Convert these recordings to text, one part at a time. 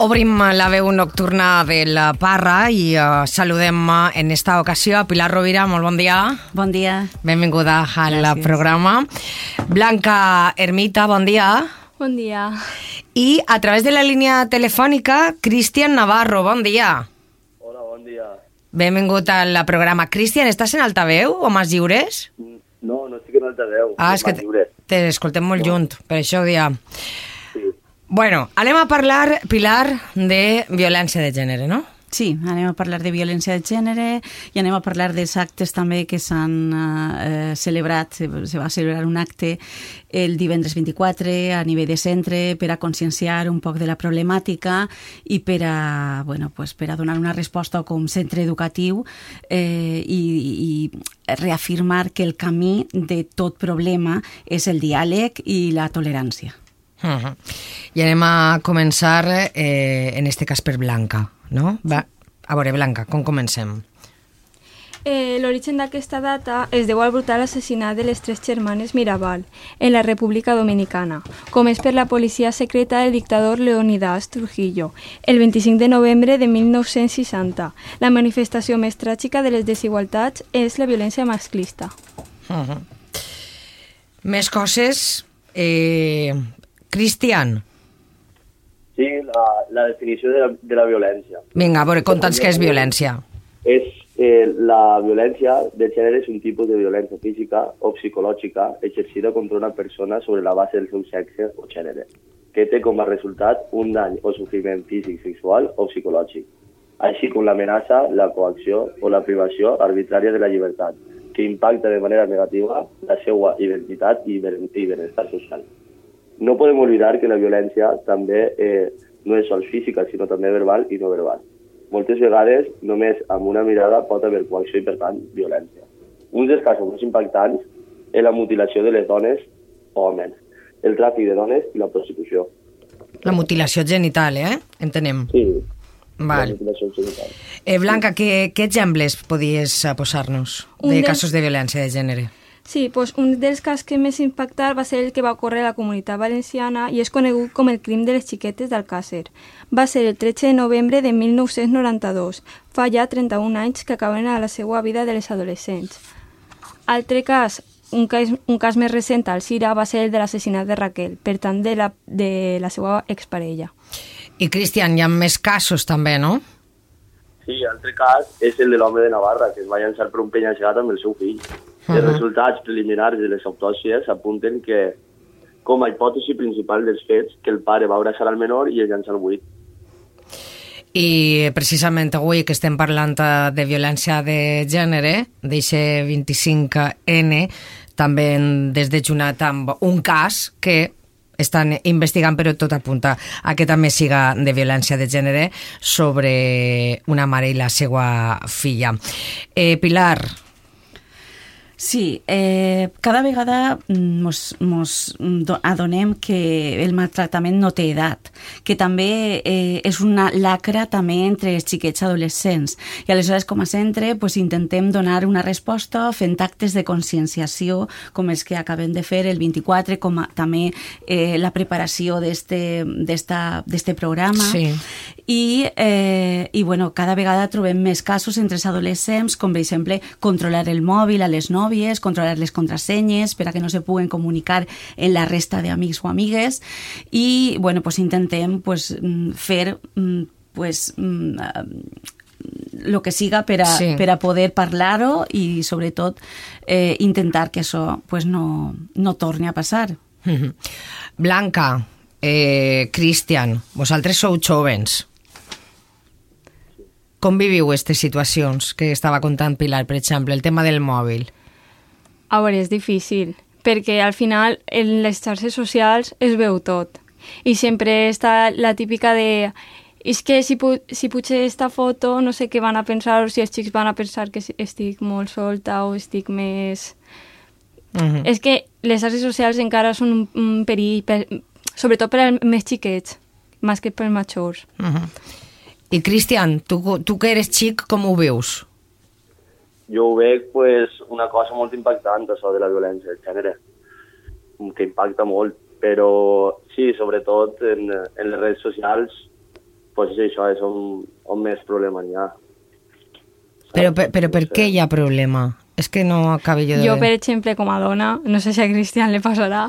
Obrim la veu nocturna de la Parra i uh, saludem uh, en esta ocasió a Pilar Rovira. Molt bon dia. Bon dia. Benvinguda al Gràcies. programa. Blanca Ermita, bon dia. Bon dia. I a través de la línia telefònica, Cristian Navarro, bon dia. Hola, bon dia. Benvingut al programa. Cristian, estàs en altaveu o més lliures? No, no estic en altaveu. Ah, és que t'escoltem molt junt, per això dia. Sí. Bueno, anem a parlar, Pilar, de violència de gènere, no? Sí, anem a parlar de violència de gènere i anem a parlar dels actes també que s'han eh, celebrat. Se, va celebrar un acte el divendres 24 a nivell de centre per a conscienciar un poc de la problemàtica i per a, bueno, pues per a donar una resposta com centre educatiu eh, i, i reafirmar que el camí de tot problema és el diàleg i la tolerància. Uh -huh. I anem a començar, eh, en este cas per Blanca, no? Va, a veure, Blanca, com comencem? Eh, L'origen d'aquesta data es deu al brutal assassinat de les tres germanes Mirabal en la República Dominicana, comès per la policia secreta del dictador Leonidas Trujillo, el 25 de novembre de 1960. La manifestació més tràgica de les desigualtats és la violència masclista. Uh -huh. Més coses... Eh, Cristian, Sí, la, la definició de la, de la violència. vinga, a veure, conta'ns què és violència. És, eh, la violència de gènere és un tipus de violència física o psicològica exercida contra una persona sobre la base del seu sexe o gènere, que té com a resultat un dany o sofriment físic, sexual o psicològic, així com l'amenaça, la coacció o la privació arbitrària de la llibertat, que impacta de manera negativa la seva identitat i ben- i benestar social. No podem oblidar que la violència també eh, no és sols física, sinó també verbal i no verbal. Moltes vegades, només amb una mirada pot haver coacció i, per tant, violència. Un dels casos més impactants és la mutilació de les dones o homes, el tràfic de dones i la prostitució. La mutilació genital, eh? Entenem. Sí, Val. la mutilació genital. Eh, Blanca, què, què exemples podies eh, posar-nos de casos de violència de gènere? Sí, doncs un dels casos que més impactar va ser el que va ocórrer a la comunitat valenciana i és conegut com el crim de les xiquetes d'Alcàsser. Va ser el 13 de novembre de 1992, fa ja 31 anys que acaben a la seva vida de les adolescents. Altre cas, un cas, un cas més recent al Cira va ser el de l'assassinat de Raquel, per tant de la, de la seva exparella. I, Cristian, hi ha més casos també, no? Sí, altre cas és el de l'home de Navarra, que es va llançar per un penya-segat amb el seu fill. Els resultats preliminars de les autòpsies apunten que, com a hipòtesi principal dels fets, que el pare va abraçar al menor i el llançar al buit. I precisament avui que estem parlant eh, de violència de gènere, d'eixe 25N, també hem desdejunat amb un cas que estan investigant, però tot apunta a que també siga de violència de gènere sobre una mare i la seva filla. Eh, Pilar, Sí, eh, cada vegada mm, mos, mos do- adonem que el maltractament no té edat, que també eh, és una lacra també entre els xiquets adolescents. I aleshores, com a centre, pues, intentem donar una resposta fent actes de conscienciació, com els que acabem de fer el 24, com a, també eh, la preparació d'este programa. Sí. I, eh, i bueno, cada vegada trobem més casos entre els adolescents, com per exemple controlar el mòbil a les nòvies, controlar les contrasenyes per a que no se puguen comunicar en la resta d'amics o amigues i bueno, pues intentem pues, mm, fer mm, pues, mm, eh, lo que siga per a, Sí. per a poder parlar-ho i sobretot eh, intentar que això pues, no, no torni a passar. Blanca, eh, Cristian, vosaltres sou jovens. Com viviu aquestes situacions que estava contant Pilar, per exemple, el tema del mòbil? A veure, és difícil, perquè al final en les xarxes socials es veu tot. I sempre està la típica de és que si, pu si puig esta foto no sé què van a pensar o si els xics van a pensar que estic molt solta o estic més... Uh -huh. És que les xarxes socials encara són un, un perill, per, sobretot per als més xiquets, más que pels majors. Uh -huh. I Cristian, tu, tu que eres xic, com ho veus? Jo ho veig pues, una cosa molt impactant, això de la violència de gènere, que impacta molt, però sí, sobretot en, en les redes socials, pues això, és on, on més problema n'hi ha. Però, per, però per què hi ha problema? És que no acabo jo de... Jo, per exemple, com a dona, no sé si a Cristian li passarà,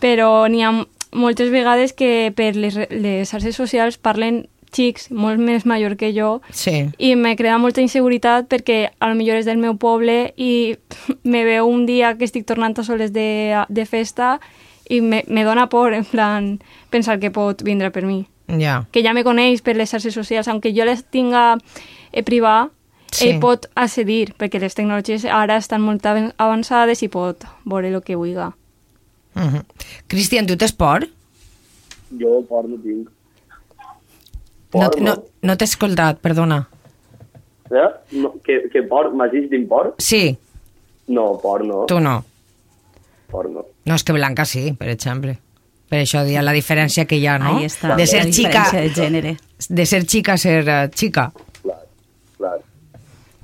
però n'hi ha moltes vegades que per les, les xarxes socials parlen xics molt més major que jo Sí. i me crea molta inseguretat perquè a lo millor és del meu poble i me veu un dia que estic tornant a soles de, de festa i me, me dona por, en plan, pensar que pot vindre per mi. Ja. Que ja me coneix per les xarxes socials, aunque jo les tinga eh, privar, Sí. ell pot accedir, perquè les tecnologies ara estan molt avan- avançades i pot veure el que vulgui. Uh -huh. Cristian, tu tens por? Jo por no tinc. No, no, no t'he escoltat, perdona. Eh? No, que, que por, m'has dit por? Sí, No, por no. tu no. Por no. No, és que Blanca sí, per exemple. Per això dia la diferència que hi ha, no? Ahí està, De ser la xica, diferència de gènere. de ser xica a ser uh, xica. Clar, clar.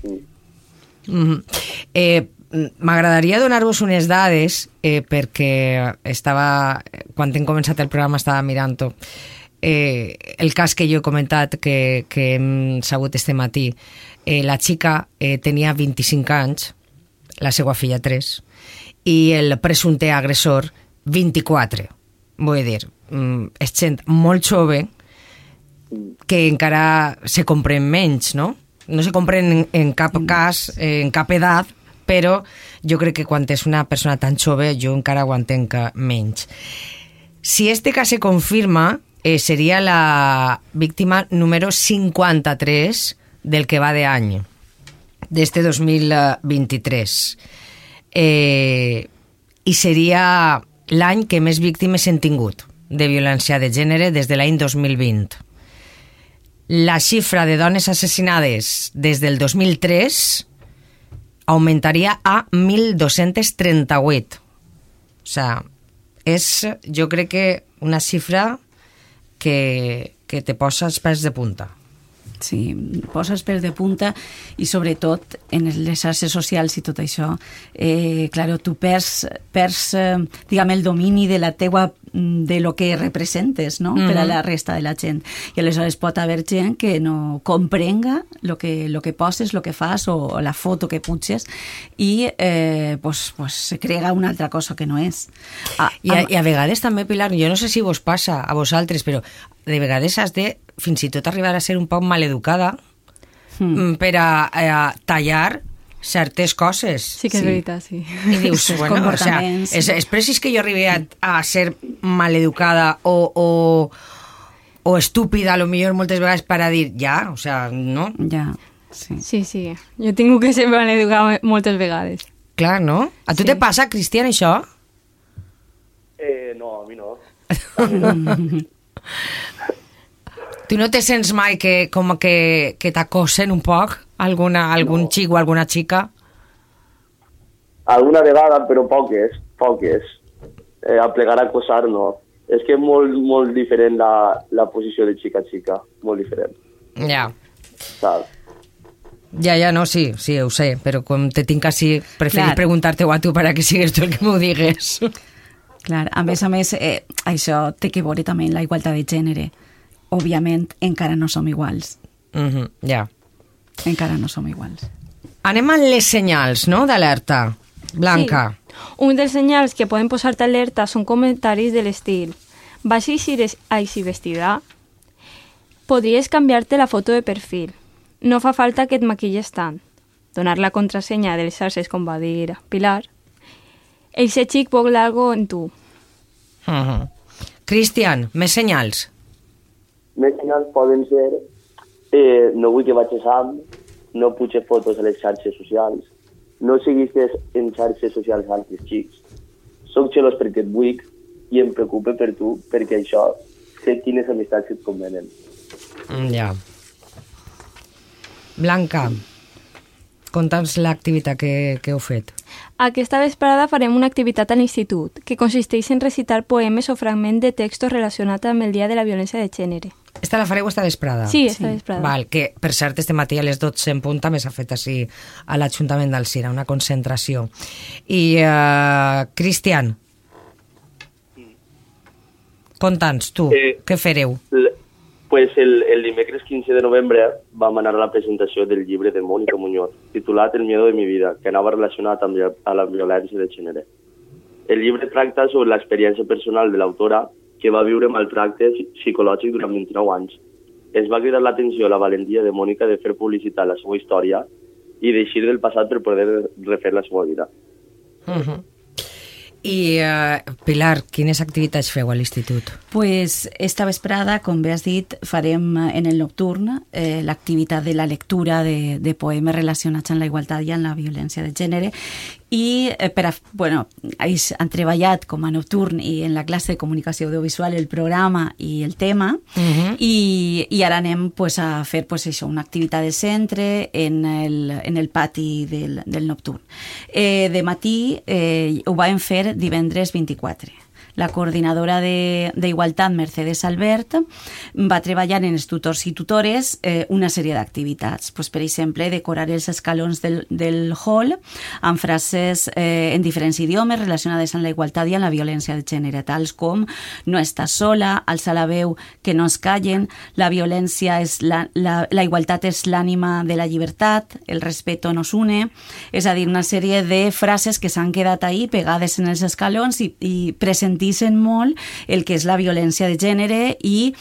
Sí. Mm -hmm. eh, M'agradaria donar-vos unes dades eh, perquè estava, quan hem començat el programa estava mirant-ho eh, el cas que jo he comentat que, que hem sabut este matí eh, la xica eh, tenia 25 anys la seva filla 3 i el presumpte agressor 24 vull dir, mm, és gent molt jove que encara se compren menys, no? No se compren en, en cap cas, en cap edat, però jo crec que quan és una persona tan jove jo encara ho entenc menys. Si este cas se confirma, eh, seria la víctima número 53 del que va de any, d'este 2023. Eh, I seria l'any que més víctimes hem tingut de violència de gènere des de l'any 2020. La xifra de dones assassinades des del 2003 augmentaria a 1.238. O sea, és, jo crec que una xifra que, que te posa els pèls de punta. Sí, poses pèls de punta i sobretot en les xarxes socials i tot això, eh, claro, tu perds, perds eh, diguem, el domini de la teua de lo que representes, no? Mm -hmm. per a la resta de la gent. I aleshores pot haver gent que no comprenga lo que, lo que poses, lo que fas o, o la foto que puges i eh, pues, pues se crea una altra cosa que no és. A, I, a, I a vegades també, Pilar, jo no sé si vos passa a vosaltres, però de vegades has de fins i tot arribar a ser un poc maleducada mm. per a, a tallar certes coses. Sí que és Sí. veritat, sí. I dius, Els bueno, o sea, és, és precís que jo arribi a, a ser maleducada o, o, o estúpida, a lo millor moltes vegades per a dir, ja, o sea, no? Ja, sí. Sí, sí. Jo tingut que ser maleducada moltes vegades. Clar, no? A tu Sí. te passa, Cristian, això? Eh, no, a mi no. Tu no te sents mai que, com que, que t'acosen un poc alguna, algun No. xic o alguna xica? Alguna vegada, però poques, poques. Eh, a plegar a acosar, no. És que és molt, molt diferent la, la posició de xica a xica, molt diferent, Ja. saps? Ja, ja, no, sí, sí, ho sé, però com te tinc així, preferir preguntar-te-ho a tu para que sigues tu el que m'ho digues. Clar, a més a més, eh, això té que veure també la igualtat de gènere. Òbviament, encara no som iguals. Mm -hmm, ja. Encara no som iguals. Anem a les senyals, no?, d'alerta. Blanca. Sí. Un dels senyals que poden posar-te alerta són comentaris de l'estil vas així, així vestida? Podries canviar-te la foto de perfil. No fa falta que et maquilles tant. Donar la contrasenya de les xarxes, com va dir Pilar. Eixe xic vol algo en tu. Uh -huh. Cristian, més senyals. Més senyals poden ser eh, no vull que vaig a Sam, no puig fotos a les xarxes socials, no seguistes en xarxes socials altres xics. Soc xelós perquè et vull i em preocupe per tu perquè això sé quines amistats et convenen. Mm, Ja. Blanca. conta'ns l'activitat que, que heu fet. Aquesta vesprada farem una activitat a l'institut, que consisteix en recitar poemes o fragments de textos relacionats amb el Dia de la Violència de Gènere. Esta la fareu esta vesprada? Sí, esta vesprada. Val, que per cert este matí a les 12 en punt també s'ha fet així a l'Ajuntament d'Alcira, una concentració. I, uh, Cristian, conta'ns tu, Eh, què fareu? Pues el, el dimecres 15 de novembre vam anar a la presentació del llibre de Mònica Muñoz, titulat El miedo de mi vida, que anava relacionat amb a la violència de gènere. El llibre tracta sobre l'experiència personal de l'autora que va viure maltracte psi- psicològic durant 29 anys. Es va cridar l'atenció a la valentia de Mònica de fer publicitat la seva història i d'eixir del passat per poder refer la seva vida. Uh -huh. I, uh, Pilar, quines activitats feu a l'institut? Pues esta vesprada, com bé has dit, farem eh, en el nocturn eh, l'activitat de la lectura de, de poemes relacionats amb la igualtat i amb la violència de gènere i eh, per a, bueno, ells han treballat com a nocturn i en la classe de comunicació audiovisual el programa i el tema Mhm. i, i ara anem pues, a fer pues, això, una activitat de centre en el, en el pati del, del nocturn. Eh, de matí eh, ho vam fer divendres 24 la coordinadora de- d'Igualtat, Mercedes Albert, va treballar en els tutors i tutores eh, una sèrie d'activitats. Pues, per exemple, decorar els escalons del, del hall amb frases eh, en diferents idiomes relacionades amb la igualtat i amb la violència de gènere, tals com no estàs sola, alça la veu, que no es callen, la violència és la, la, la igualtat és l'ànima de la llibertat, el respeto nos une, és a dir, una sèrie de frases que s'han quedat ahí pegades en els escalons i, i presentisen molt el que és la violència de gènere i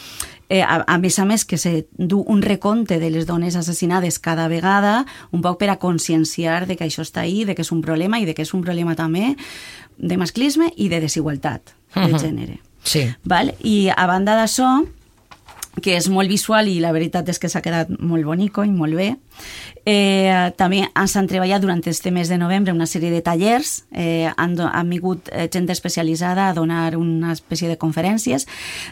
eh, a, a més a més que se du un recompte de les dones assassinades cada vegada, un poc per a conscienciar de que això està ahí, de que és un problema i de que és un problema també de masclisme i de desigualtat de Mhm. gènere. Sí. Val? I a banda d'això, que és molt visual i la veritat és que s'ha quedat molt bonico i molt bé. Eh, també ens han treballat durant este mes de novembre una sèrie de tallers, eh, han, han vingut eh, gent especialitzada a donar una espècie de conferències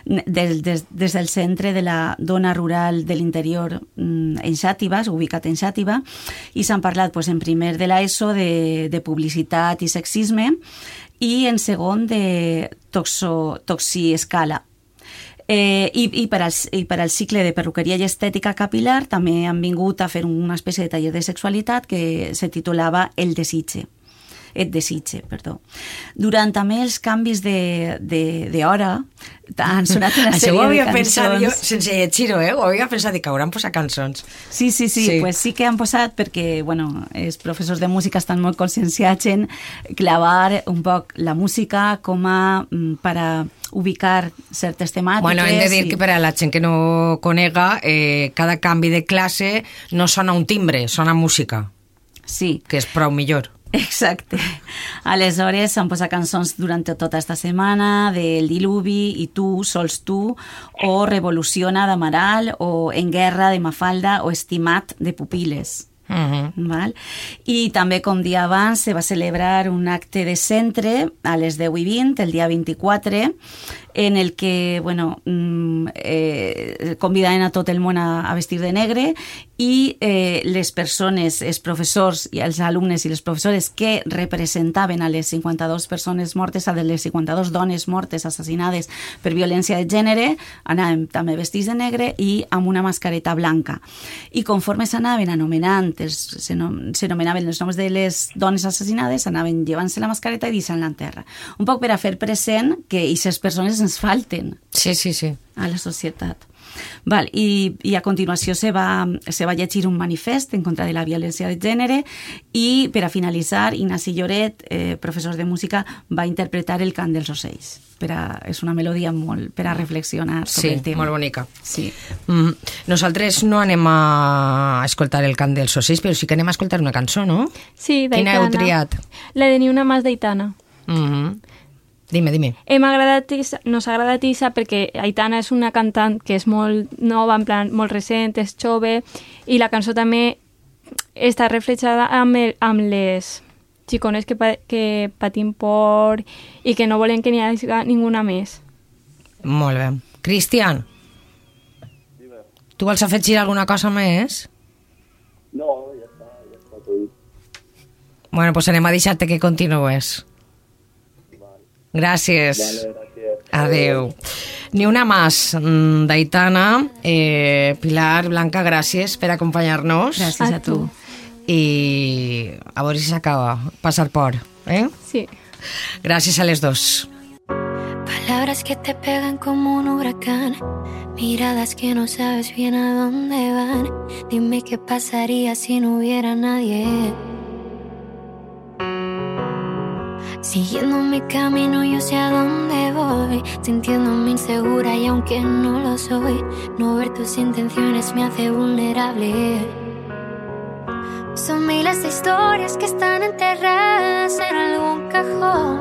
des, des, des del centre de la dona rural de l'interior mm, en Xàtiva, ubicat en Xàtiva, i s'han parlat pues, en primer de l'ESO de, de publicitat i sexisme i en segon de toxo, toxiescala, Eh, i, i, per al, I per al cicle de perruqueria i estètica capilar també han vingut a fer una espècie de taller de sexualitat que se titulava El desitge et desitge, perdó. Durant també els canvis de, de, de hora han sonat una sèrie ho havia de cançons. pensat jo, sense llegir-ho, eh? Ho havia pensat, dic, hauran posat cançons. Sí, sí, sí, Sí. sí, pues sí que han posat perquè, bueno, els professors de música estan molt conscienciats en clavar un poc la música com a mm, per a ubicar certes temàtiques. Bueno, hem de dir i- que per a la gent que no conega, eh, cada canvi de classe no sona un timbre, sona música, Sí, que és prou millor. Exacte. Aleshores s'han posat cançons durant tota esta setmana del Diluvi i Tu, Sols Tu, o Revoluciona d'Amaral, o En Guerra de Mafalda, o Estimat de Pupiles. Uh -huh. Val? I també, com dia abans, se va celebrar un acte de centre a les 10 i 20, el dia 24, en el que bueno, mm, eh, convidaven a tot el món a, a vestir de negre i eh, les persones, els professors i els alumnes i les professores que representaven a les 52 persones mortes, a les 52 dones mortes assassinades per violència de gènere, anaven també vestits de negre i amb una mascareta blanca. I conforme s'anaven anomenant, s'anomenaven els noms de les dones assassinades, anaven llevant-se la mascareta i deixant-la en terra. Un poc per a fer present que aquestes persones ens falten Sí, sí, sí. a la societat. Val, i, I a continuació se va, se va llegir un manifest en contra de la violència de gènere i per a finalitzar Ignasi Lloret, eh, professor de música, va interpretar el cant dels ocells. Per a, és una melodia molt per a reflexionar sobre Sí, el tema. molt bonica. Sí. Mm, nosaltres no anem a escoltar el cant dels ocells, però sí que anem a escoltar una cançó, no? Sí, Quina heu triat? La de Ni una más d'Aitana. Mm -hmm. Dime, dime. Hem agradat, Isa- nos ha agradat Isa perquè Aitana és una cantant que és molt nova, en plan molt recent, és jove, i la cançó també està reflexada amb, el, amb les xicones que, pa, que patim por i que no volen que n'hi hagi ninguna més. Molt bé. Cristian, tu vols afegir alguna cosa més? No, ja està, ja està tot. Bueno, pues anem a deixar-te que continues. Gràcies. Vale, gràcies. Adeu. Ni una más, mm, d'Aitana. Eh, Pilar, Blanca, gràcies per acompanyar-nos. Gràcies a, A tu. tu. I a veure si s'acaba passar por. Eh? Sí. Gràcies a les dos. Palabras que te pegan como un huracán, miradas que no sabes bien a dónde van. Dime qué pasaría si no hubiera nadie. Siguiendo mi camino, yo sé a dónde voy, sintiéndome insegura y aunque no lo soy, no ver tus intenciones me hace vulnerable. Son miles de historias que están enterradas en algún cajón.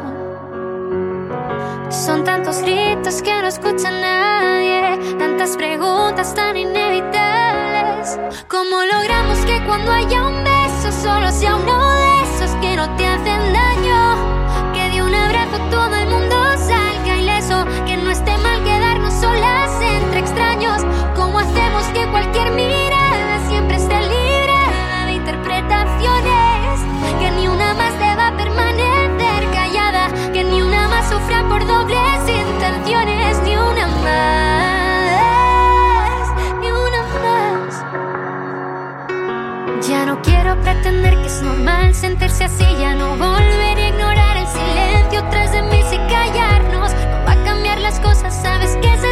Son tantos gritos que no escucha nadie, tantas preguntas tan inevitables. ¿Cómo logramos que cuando haya un beso solo sea uno normal sentirse así, ya no volveré a ignorar el silencio tras de mí si callarnos. No va a cambiar las cosas, sabes que esa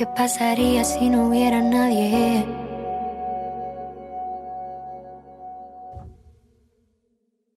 ¿Qué pasaría si no hubiera nadie?